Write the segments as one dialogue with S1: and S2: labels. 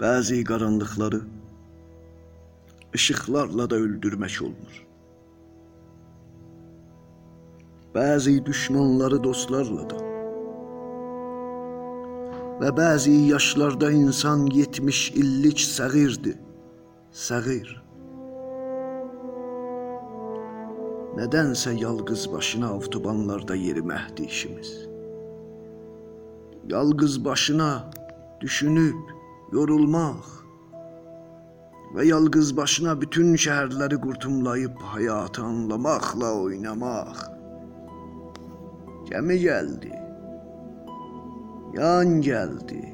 S1: Bəzi qaranlıqları işıqlarla da öldürmək olmur. Bəzi düşmanları dostlarla da və bəzi yaşlarda insan 70 illik səğirdir. Səğir. Nədənsə yalqız başına avtobanlarda yeriməhdi işimiz. Yalqız başına düşünüb yorulmaq və yalqız başına bütün şəhərləri qurtumlayıb həyatı anlamaqla oynamaq. Gəmi gəldi. Yan gəldi.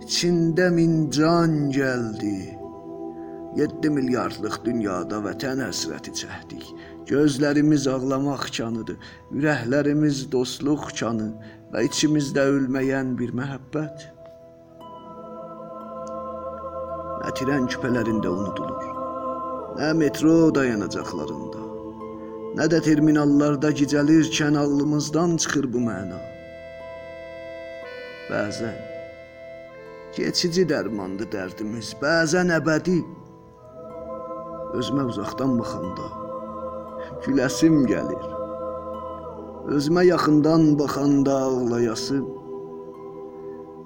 S1: İçində min can gəldi. 7 milyardlıq dünyada vətən həsrəti çəkdik. Gözlərimiz ağlamaq kanıdır, ürəklərimiz dostluq kanı və içimizdə ölməyən bir məhəbbət. Nə tren küpələrində unudulur, nə metro dayanacaqlarında, nə də terminallarda gicəlirkən ağlımızdan çıxır bu məna. Bəzən keçici dərmandı dərdimiz, bəzən əbədi. Özümə uzaqdan baxanda güləsim gəlir. Özümə yaxından baxanda ağlayasım.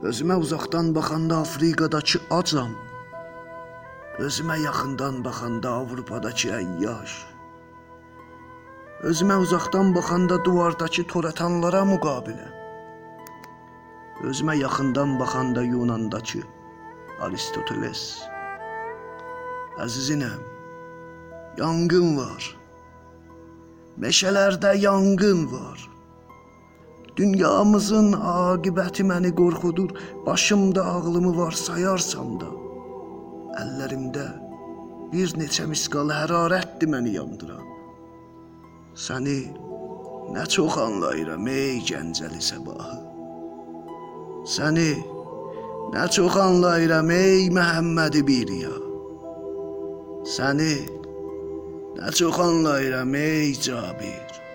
S1: Özümə uzaqdan baxanda Afrikadakı acam. Özümə yaxından baxanda Avropadakı əyyaş. Özümə uzaqdan baxanda divardakı toratanlara müqabilə. Özümə yaxından baxanda Yunandakı Aristoteles. Əzizinəm, yanğın var. Meşələrdə yanğın var. Dünyamızın aqibəti məni qorxudur. Başımda ağlımı var sayarsam da. Əllərimdə bir neçə misqal hərarətdir məni yandıran. Səni nə çox anlayıram ey Gəncəli səbahı. Səni nə çox anlayıram ey Məhəmmədi Biriya. Səni nə çox anlayıram ey Cabir.